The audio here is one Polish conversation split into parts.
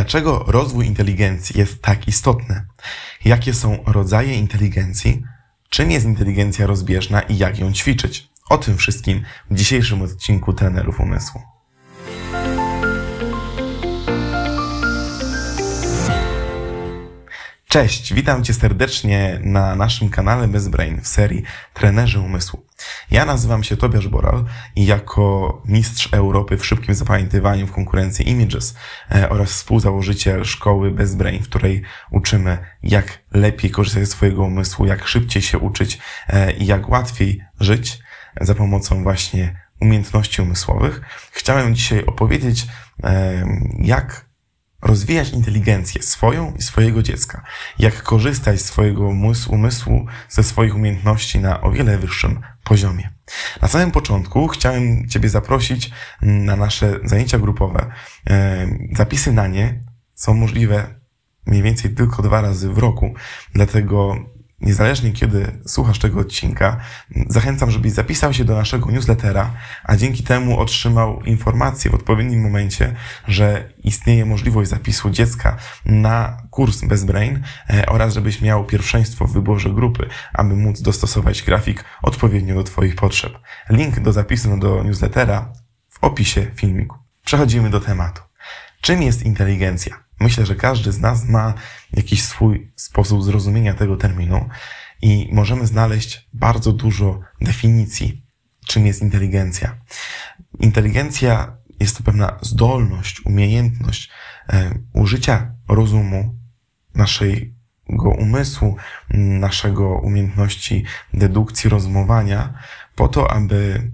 Dlaczego rozwój inteligencji jest tak istotny? Jakie są rodzaje inteligencji? Czym jest inteligencja rozbieżna i jak ją ćwiczyć? O tym wszystkim w dzisiejszym odcinku Trenerów Umysłu. Cześć, witam Cię serdecznie na naszym kanale Bezbrain w serii Trenerzy Umysłu. Ja nazywam się Tobiasz Boral i jako mistrz Europy w szybkim zapamiętywaniu w konkurencji Images e, oraz współzałożyciel szkoły Bezbrain, w której uczymy jak lepiej korzystać ze swojego umysłu, jak szybciej się uczyć e, i jak łatwiej żyć za pomocą właśnie umiejętności umysłowych, chciałem dzisiaj opowiedzieć, e, jak rozwijać inteligencję swoją i swojego dziecka, jak korzystać z swojego umysłu, ze swoich umiejętności na o wiele wyższym poziomie. Na samym początku chciałem Ciebie zaprosić na nasze zajęcia grupowe. Zapisy na nie są możliwe mniej więcej tylko dwa razy w roku, dlatego niezależnie kiedy słuchasz tego odcinka, zachęcam, żebyś zapisał się do naszego newslettera, a dzięki temu otrzymał informację w odpowiednim momencie, że istnieje możliwość zapisu dziecka na kurs Bezbrain e, oraz żebyś miał pierwszeństwo w wyborze grupy, aby móc dostosować grafik odpowiednio do Twoich potrzeb. Link do zapisu do newslettera w opisie filmiku. Przechodzimy do tematu. Czym jest inteligencja? Myślę, że każdy z nas ma jakiś swój sposób zrozumienia tego terminu i możemy znaleźć bardzo dużo definicji, czym jest inteligencja. Inteligencja jest to pewna zdolność, umiejętność e, użycia rozumu, naszego umysłu, naszego umiejętności dedukcji, rozumowania, po to, aby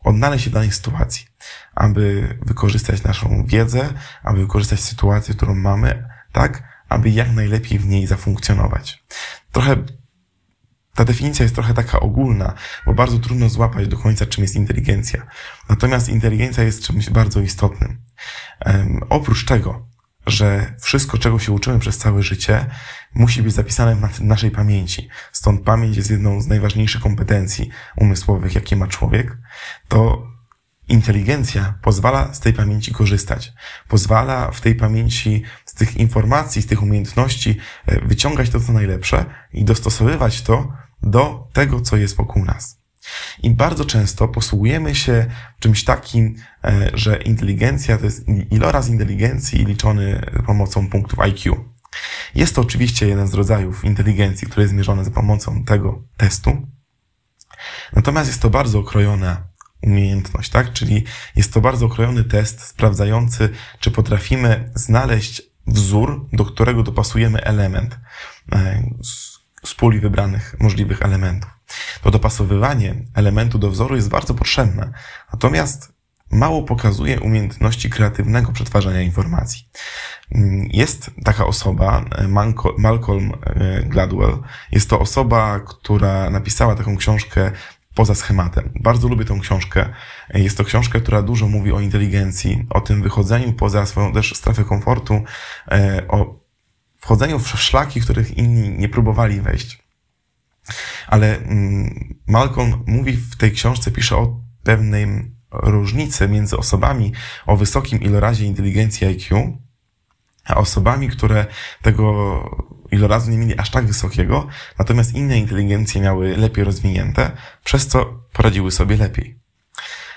odnaleźć się w danej sytuacji, aby wykorzystać naszą wiedzę, aby wykorzystać sytuację, którą mamy, tak, aby jak najlepiej w niej zafunkcjonować. Trochę ta definicja jest trochę taka ogólna, bo bardzo trudno złapać do końca, czym jest inteligencja. Natomiast inteligencja jest czymś bardzo istotnym. Um, oprócz tego, że wszystko, czego się uczymy przez całe życie, musi być zapisane w naszej pamięci. Stąd pamięć jest jedną z najważniejszych kompetencji umysłowych, jakie ma człowiek. To inteligencja pozwala z tej pamięci korzystać. Pozwala w tej pamięci, z tych informacji, z tych umiejętności e, wyciągać to, co najlepsze i dostosowywać to do tego, co jest wokół nas. I bardzo często posługujemy się czymś takim, e, że inteligencja to jest iloraz inteligencji liczony pomocą punktów IQ. Jest to oczywiście jeden z rodzajów inteligencji, który jest mierzony za pomocą tego testu. Natomiast jest to bardzo okrojona umiejętność, tak? Czyli jest to bardzo okrojony test sprawdzający, czy potrafimy znaleźć wzór, do którego dopasujemy element e, z puli wybranych możliwych elementów. To dopasowywanie elementu do wzoru jest bardzo potrzebne, natomiast mało pokazuje umiejętności kreatywnego przetwarzania informacji. Jest taka osoba, Malcolm e, Gladwell. Jest to osoba, która napisała taką książkę poza schematem. Bardzo lubię tą książkę. Jest to książka, która dużo mówi o inteligencji, o tym wychodzeniu poza swoją też strefę komfortu, e, o wchodzeniu w szlaki, których inni nie próbowali wejść. Ale mm, Malcolm mówi w tej książce, pisze o pewnej różnicy między osobami o wysokim ilorazie inteligencji IQ, a osobami, które tego ilorazu nie mieli aż tak wysokiego, natomiast inne inteligencje miały lepiej rozwinięte, przez co poradziły sobie lepiej.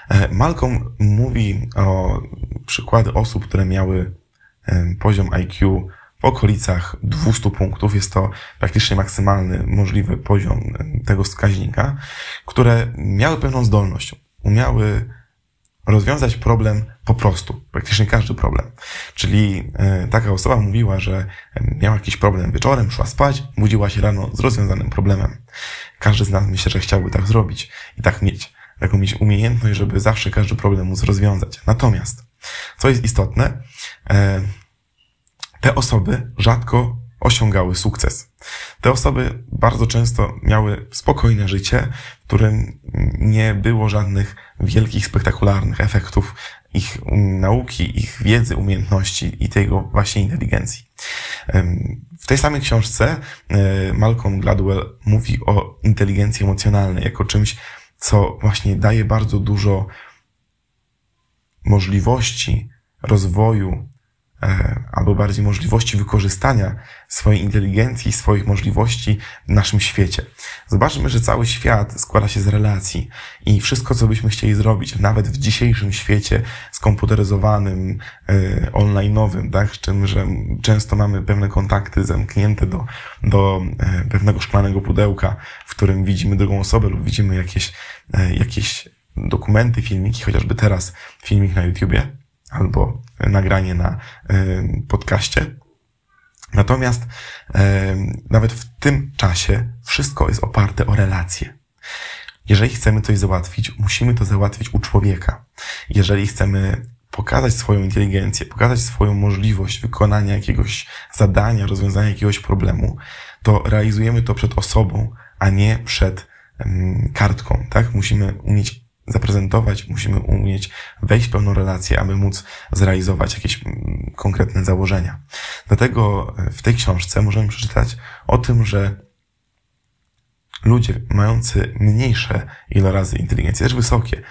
E, Malcolm mówi o przykłady osób, które miały e, poziom IQ w okolicach 200 punktów. Jest to praktycznie maksymalny możliwy poziom e, tego wskaźnika, które miały pewną zdolność. Umiały rozwiązać problem po prostu, praktycznie każdy problem. Czyli e, taka osoba mówiła, że miała jakiś problem wieczorem, szła spać, budziła się rano z rozwiązanym problemem. Każdy z nas myślę, że chciałby tak zrobić i tak mieć, taką mieć umiejętność, żeby zawsze każdy problem móc rozwiązać. Natomiast, co jest istotne, e, te osoby rzadko osiągały sukces. Te osoby bardzo często miały spokojne życie, w którym nie było żadnych wielkich, spektakularnych efektów ich nauki, ich wiedzy, umiejętności i tego właśnie inteligencji. W tej samej książce e, Malcolm Gladwell mówi o inteligencji emocjonalnej jako czymś, co właśnie daje bardzo dużo możliwości rozwoju albo albo bardziej możliwości wykorzystania swojej inteligencji, swoich możliwości w naszym świecie. Zobaczmy, że cały świat składa się z relacji i wszystko, co byśmy chcieli zrobić, nawet w dzisiejszym świecie skomputeryzowanym, yy, online'owym, tak, z czym, że często mamy pewne kontakty zamknięte do, do yy, pewnego szklanego pudełka, w którym widzimy drugą osobę lub widzimy jakieś, jakieś dokumenty, filmiki, chociażby teraz filmik na YouTubie albo nagranie na podcaście. Natomiast nawet w tym czasie wszystko jest oparte o relacje. Jeżeli chcemy coś załatwić, musimy to załatwić u człowieka. Jeżeli chcemy pokazać swoją inteligencję, pokazać swoją możliwość wykonania jakiegoś zadania, rozwiązania jakiegoś problemu, to realizujemy to przed osobą, a nie przed kartką, tak? Musimy umieć zaprezentować, musimy umieć wejść w pełną relację, aby móc zrealizować jakieś mm, konkretne założenia. Dlatego e, w tej książce możemy przeczytać o tym, że ludzie mający mniejsze ilorazy inteligencji, też wysokie,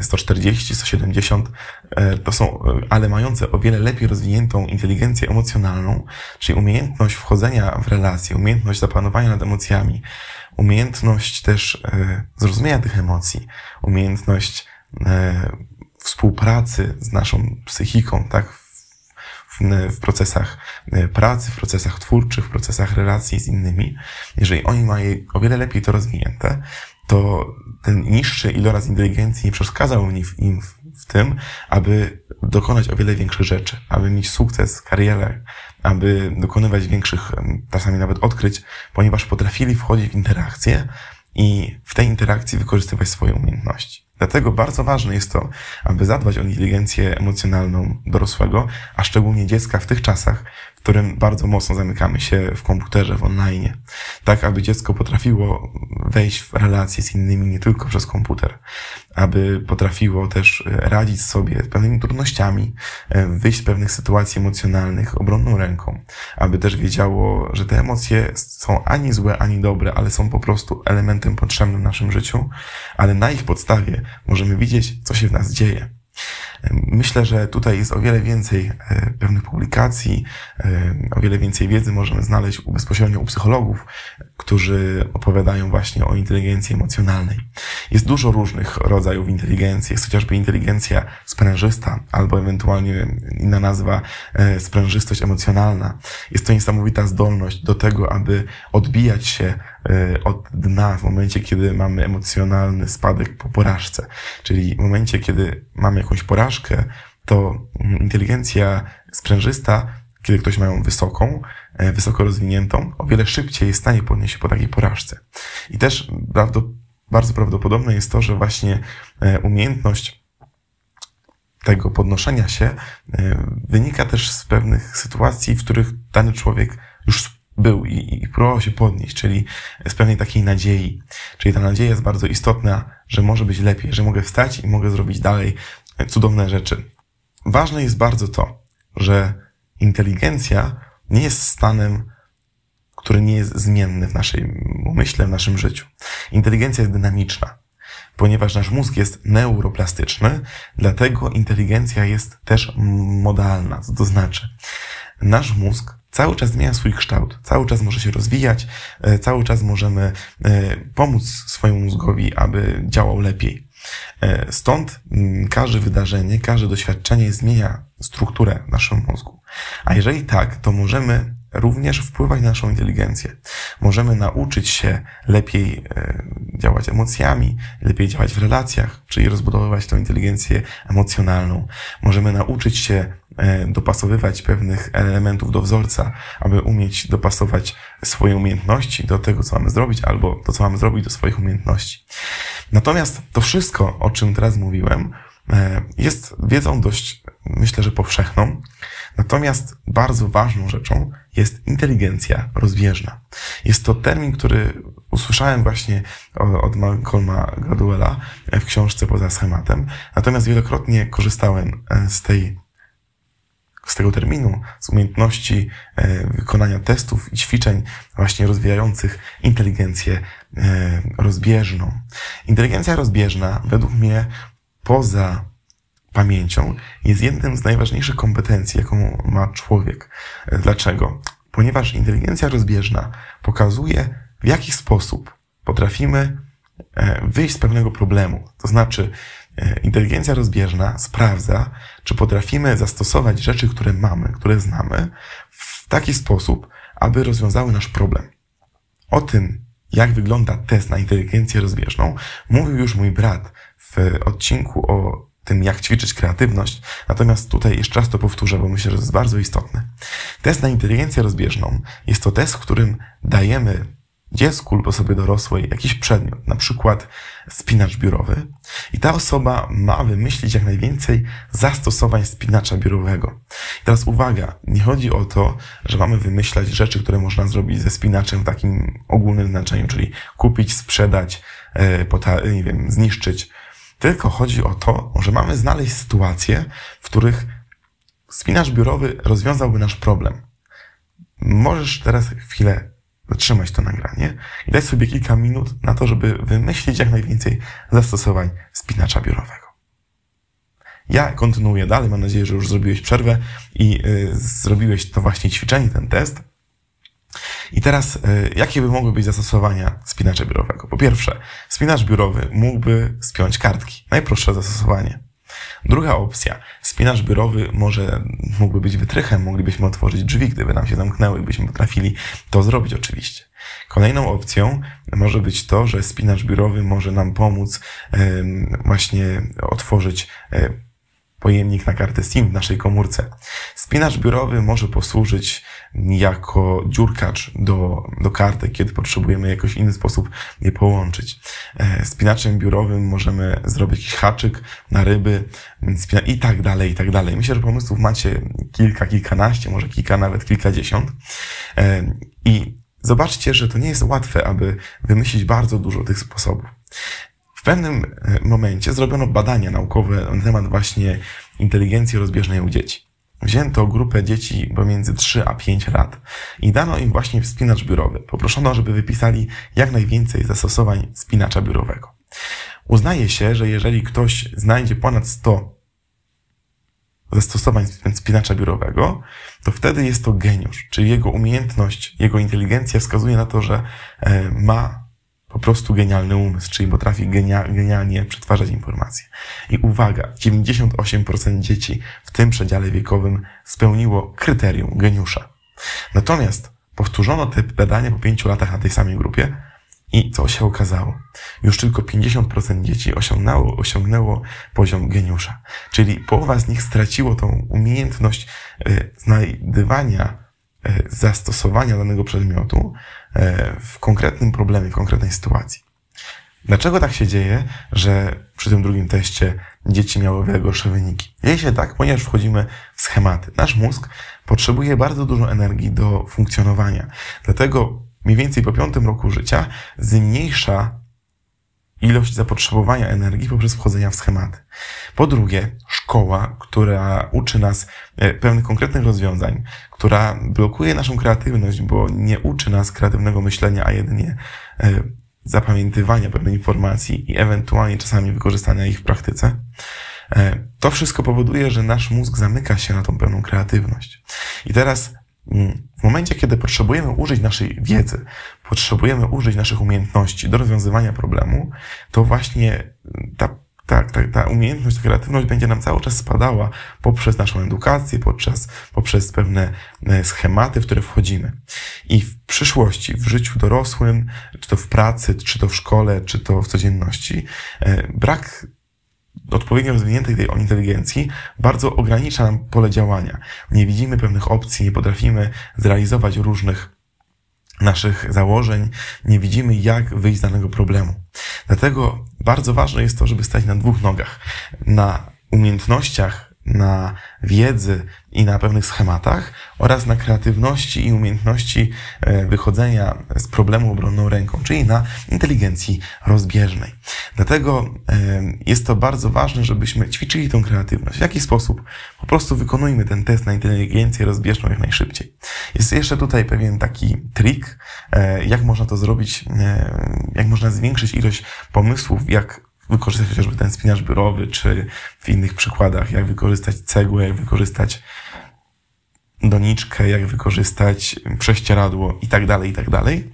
140, e, 170, e, to są, ale mające o wiele lepiej rozwiniętą inteligencję emocjonalną, czyli umiejętność wchodzenia w relacje, umiejętność zapanowania nad emocjami, umiejętność też e, zrozumienia tych emocji, umiejętność e, współpracy z naszą psychiką, tak, w, w, procesach e, pracy, w procesach twórczych, w procesach relacji z innymi, jeżeli oni mają o wiele lepiej to rozwinięte, to ten niższy iloraz inteligencji nie przeszkadzał im w, w tym, aby dokonać o wiele większych rzeczy, aby mieć sukces, karierę, aby dokonywać większych, czasami nawet odkryć, ponieważ potrafili wchodzić w interakcje i w tej interakcji wykorzystywać swoje umiejętności. Dlatego bardzo ważne jest to, aby zadbać o inteligencję emocjonalną dorosłego, a szczególnie dziecka w tych czasach, w którym bardzo mocno zamykamy się w komputerze, w online. Tak, aby dziecko potrafiło wejść w relacje z innymi nie tylko przez komputer, aby potrafiło też radzić sobie z pewnymi trudnościami, e, wyjść z pewnych sytuacji emocjonalnych obronną ręką, aby też wiedziało, że te emocje są ani złe, ani dobre, ale są po prostu elementem potrzebnym w naszym życiu, ale na ich podstawie możemy widzieć, co się w nas dzieje. Myślę, że tutaj jest o wiele więcej e, pewnych publikacji, e, o wiele więcej wiedzy możemy znaleźć bezpośrednio u psychologów, którzy opowiadają właśnie o inteligencji emocjonalnej. Jest dużo różnych rodzajów inteligencji. Jest chociażby inteligencja sprężysta, albo ewentualnie inna nazwa e, sprężystość emocjonalna. Jest to niesamowita zdolność do tego, aby odbijać się od dna w momencie, kiedy mamy emocjonalny spadek po porażce. Czyli w momencie, kiedy mamy jakąś porażkę, to inteligencja sprężysta, kiedy ktoś ma ją wysoką, e, wysoko rozwiniętą, o wiele szybciej jest w stanie podnieść się po takiej porażce. I też bardzo prawdopodobne jest to, że właśnie e, umiejętność tego podnoszenia się wynika też z pewnych sytuacji, w których dany człowiek już był i, i próbował się podnieść, czyli z pewnej takiej nadziei. Czyli ta nadzieja jest bardzo istotna, że może być lepiej, że mogę wstać i mogę zrobić dalej cudowne rzeczy. Ważne jest bardzo to, że inteligencja nie jest stanem, który nie jest zmienny w naszej umyśle, w naszym życiu. Inteligencja jest dynamiczna. Ponieważ nasz mózg jest neuroplastyczny, dlatego inteligencja jest też modalna. Co to znaczy? Nasz mózg cały czas zmienia swój kształt, cały czas może się rozwijać, e, cały czas możemy e, pomóc swojemu mózgowi, aby działał lepiej. E, stąd mm, każde wydarzenie, każde doświadczenie zmienia strukturę naszego mózgu. A jeżeli tak, to możemy również wpływać na naszą inteligencję. Możemy nauczyć się lepiej e, działać emocjami, lepiej działać w relacjach, czyli rozbudowywać tą inteligencję emocjonalną. Możemy nauczyć się e, dopasowywać pewnych elementów do wzorca, aby umieć dopasować swoje umiejętności do tego, co mamy zrobić, albo to, co mamy zrobić do swoich umiejętności. Natomiast to wszystko, o czym teraz mówiłem, e, jest wiedzą dość, myślę, że powszechną. Natomiast bardzo ważną rzeczą jest inteligencja rozbieżna. Jest to termin, który usłyszałem właśnie od Malcolma Gladwella w książce Poza schematem. Natomiast wielokrotnie korzystałem e, z tej z tego terminu, z umiejętności e, wykonania testów i ćwiczeń właśnie rozwijających inteligencję rozbieżną. Inteligencja rozbieżna według mnie poza pamięcią jest jednym z najważniejszych kompetencji, jaką ma człowiek. Dlaczego? Ponieważ inteligencja rozbieżna pokazuje, w jaki sposób potrafimy e, wyjść z pewnego problemu. To znaczy, e, inteligencja rozbieżna sprawdza, czy potrafimy zastosować rzeczy, które mamy, które znamy, w taki sposób, aby rozwiązały nasz problem. O tym, jak wygląda test na inteligencję rozbieżną, mówił już mój brat w odcinku o tym, jak ćwiczyć kreatywność. Natomiast tutaj jeszcze raz to powtórzę, bo myślę, że to jest bardzo istotne. Test na inteligencję rozbieżną jest to test, w którym dajemy dziecku lub osobie dorosłej jakiś przedmiot, na przykład spinacz biurowy i ta osoba ma wymyślić jak najwięcej zastosowań spinacza biurowego. I teraz uwaga, nie chodzi o to, że mamy wymyślać rzeczy, które można zrobić ze spinaczem w takim ogólnym znaczeniu, czyli kupić, sprzedać, e, nie wiem, zniszczyć, tylko chodzi o to, że mamy znaleźć sytuacje, w których spinacz biurowy rozwiązałby nasz problem. Możesz teraz chwilę zatrzymać to nagranie i dać sobie kilka minut na to, żeby wymyślić jak najwięcej zastosowań spinacza biurowego. Ja kontynuuję dalej, mam nadzieję, że już zrobiłeś przerwę i y, zrobiłeś to właśnie ćwiczenie, ten test. I teraz, y, jakie by mogły być zastosowania spinacza biurowego? Po pierwsze, spinacz biurowy mógłby spiąć kartki. Najprostsze zastosowanie. Druga opcja. Spinacz biurowy może mógłby być wytrychem, moglibyśmy otworzyć drzwi, gdyby nam się zamknęły, byśmy potrafili to zrobić oczywiście. Kolejną opcją może być to, że spinacz biurowy może nam pomóc właśnie otworzyć e, pojemnik na kartę SIM w naszej komórce. Spinacz biurowy może posłużyć jako dziurkacz do, do karty, kiedy potrzebujemy jakoś inny sposób je połączyć. E, spinaczem biurowym możemy zrobić jakiś haczyk na ryby i tak dalej, i tak dalej. Myślę, że pomysłów macie kilka, kilkanaście, może kilka, nawet kilkadziesiąt. E, I zobaczcie, że to nie jest łatwe, aby wymyślić bardzo dużo tych sposobów. Pewnym e, momencie zrobiono badania naukowe na temat właśnie inteligencji rozbieżnej u dzieci. Wzięto grupę dzieci pomiędzy 3 a 5 lat i dano im właśnie spinacz biurowy. Poproszono, żeby wypisali jak najwięcej zastosowań spinacza biurowego. Uznaje się, że jeżeli ktoś znajdzie ponad 100 zastosowań spinacza biurowego, to wtedy jest to geniusz, czyli jego umiejętność, jego inteligencja wskazuje na to, że e, ma po prostu genialny umysł, czyli potrafi genia, genialnie przetwarzać informacje. I uwaga, 98% dzieci w tym przedziale wiekowym spełniło kryterium geniusza. Natomiast powtórzono te badania po pięciu latach na tej samej grupie i co się okazało? Już tylko 50% dzieci osiągnęło, osiągnęło poziom geniusza. Czyli połowa z nich straciło tą umiejętność y, znajdywania E, zastosowania danego przedmiotu e, w konkretnym problemie, w konkretnej sytuacji. Dlaczego tak się dzieje, że przy tym drugim teście dzieci miały wiele gorsze wyniki? Dzieje się tak, ponieważ wchodzimy w schematy. Nasz mózg potrzebuje bardzo dużo energii do funkcjonowania. Dlatego mniej więcej po piątym roku życia zmniejsza ilość zapotrzebowania energii poprzez wchodzenia w schematy. Po drugie, szkoła, która uczy nas e, pewnych konkretnych rozwiązań, która blokuje naszą kreatywność, bo nie uczy nas kreatywnego myślenia, a jedynie e, zapamiętywania pewnej informacji i ewentualnie czasami wykorzystania ich w praktyce. E, to wszystko powoduje, że nasz mózg zamyka się na tą pełną kreatywność. I teraz w momencie, kiedy potrzebujemy użyć naszej wiedzy, potrzebujemy użyć naszych umiejętności do rozwiązywania problemu, to właśnie ta, ta, ta, ta umiejętność, ta kreatywność będzie nam cały czas spadała poprzez naszą edukację, poprzez, poprzez pewne e, schematy, w które wchodzimy. I w przyszłości, w życiu dorosłym, czy to w pracy, czy to w szkole, czy to w codzienności, e, brak odpowiednio rozwiniętej tej inteligencji bardzo ogranicza nam pole działania. Nie widzimy pewnych opcji, nie potrafimy zrealizować różnych naszych założeń, nie widzimy, jak wyjść z danego problemu. Dlatego bardzo ważne jest to, żeby stać na dwóch nogach. Na umiejętnościach na wiedzy i na pewnych schematach oraz na kreatywności i umiejętności e, wychodzenia z problemu obronną ręką, czyli na inteligencji rozbieżnej. Dlatego e, jest to bardzo ważne, żebyśmy ćwiczyli tą kreatywność. W jaki sposób? Po prostu wykonujmy ten test na inteligencję rozbieżną jak najszybciej. Jest jeszcze tutaj pewien taki trik, e, jak można to zrobić, jak można zwiększyć ilość pomysłów, jak wykorzystać chociażby ten spinacz biurowy, czy w innych przykładach, jak wykorzystać cegłę, jak wykorzystać doniczkę, jak wykorzystać prześcieradło i tak dalej, i tak dalej.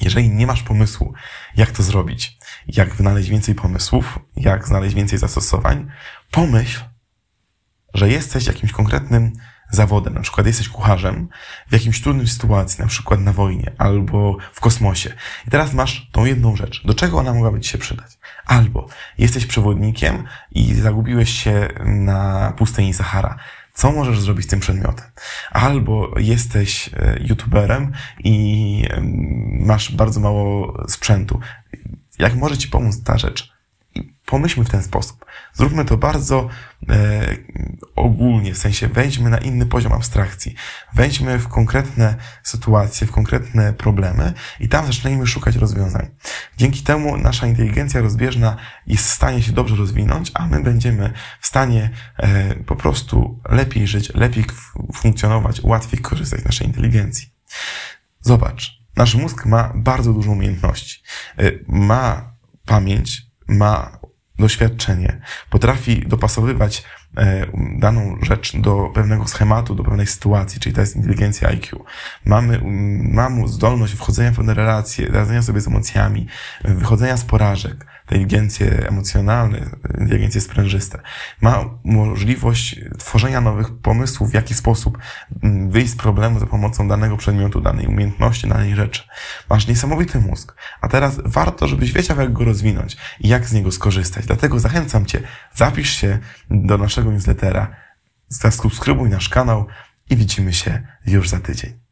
Jeżeli nie masz pomysłu, jak to zrobić, jak wynaleźć więcej pomysłów, jak znaleźć więcej zastosowań, pomyśl, że jesteś jakimś konkretnym zawodem, na przykład jesteś kucharzem w jakimś trudnym sytuacji, na przykład na wojnie albo w kosmosie. I teraz masz tą jedną rzecz. Do czego ona mogłaby Ci się przydać? Albo jesteś przewodnikiem i zagubiłeś się na pustyni Sahara. Co możesz zrobić z tym przedmiotem? Albo jesteś e, youtuberem i masz bardzo mało sprzętu. Jak może Ci pomóc ta rzecz? Pomyślmy w ten sposób. Zróbmy to bardzo e, ogólnie, w sensie wejdźmy na inny poziom abstrakcji. Wejdźmy w konkretne sytuacje, w konkretne problemy i tam zacznijmy szukać rozwiązań. Dzięki temu nasza inteligencja rozbieżna jest w stanie się dobrze rozwinąć, a my będziemy w stanie e, po prostu lepiej żyć, lepiej funkcjonować, łatwiej korzystać z naszej inteligencji. Zobacz, nasz mózg ma bardzo dużo umiejętności. E, ma pamięć, ma doświadczenie, potrafi dopasowywać e, daną rzecz do pewnego schematu, do pewnej sytuacji, czyli to jest inteligencja IQ. Mamy, mamy zdolność wchodzenia w pewne relacje, radzenia sobie z emocjami, wychodzenia z porażek, inteligencje emocjonalne, inteligencje sprężyste. Ma możliwość tworzenia nowych pomysłów, w jaki sposób mm, wyjść z problemu za pomocą danego przedmiotu, danej umiejętności, danej rzeczy. Masz niesamowity mózg, a teraz warto, żebyś wiedział, jak go rozwinąć i jak z niego skorzystać. Dlatego zachęcam Cię, zapisz się do naszego newslettera, zasubskrybuj nasz kanał i widzimy się już za tydzień.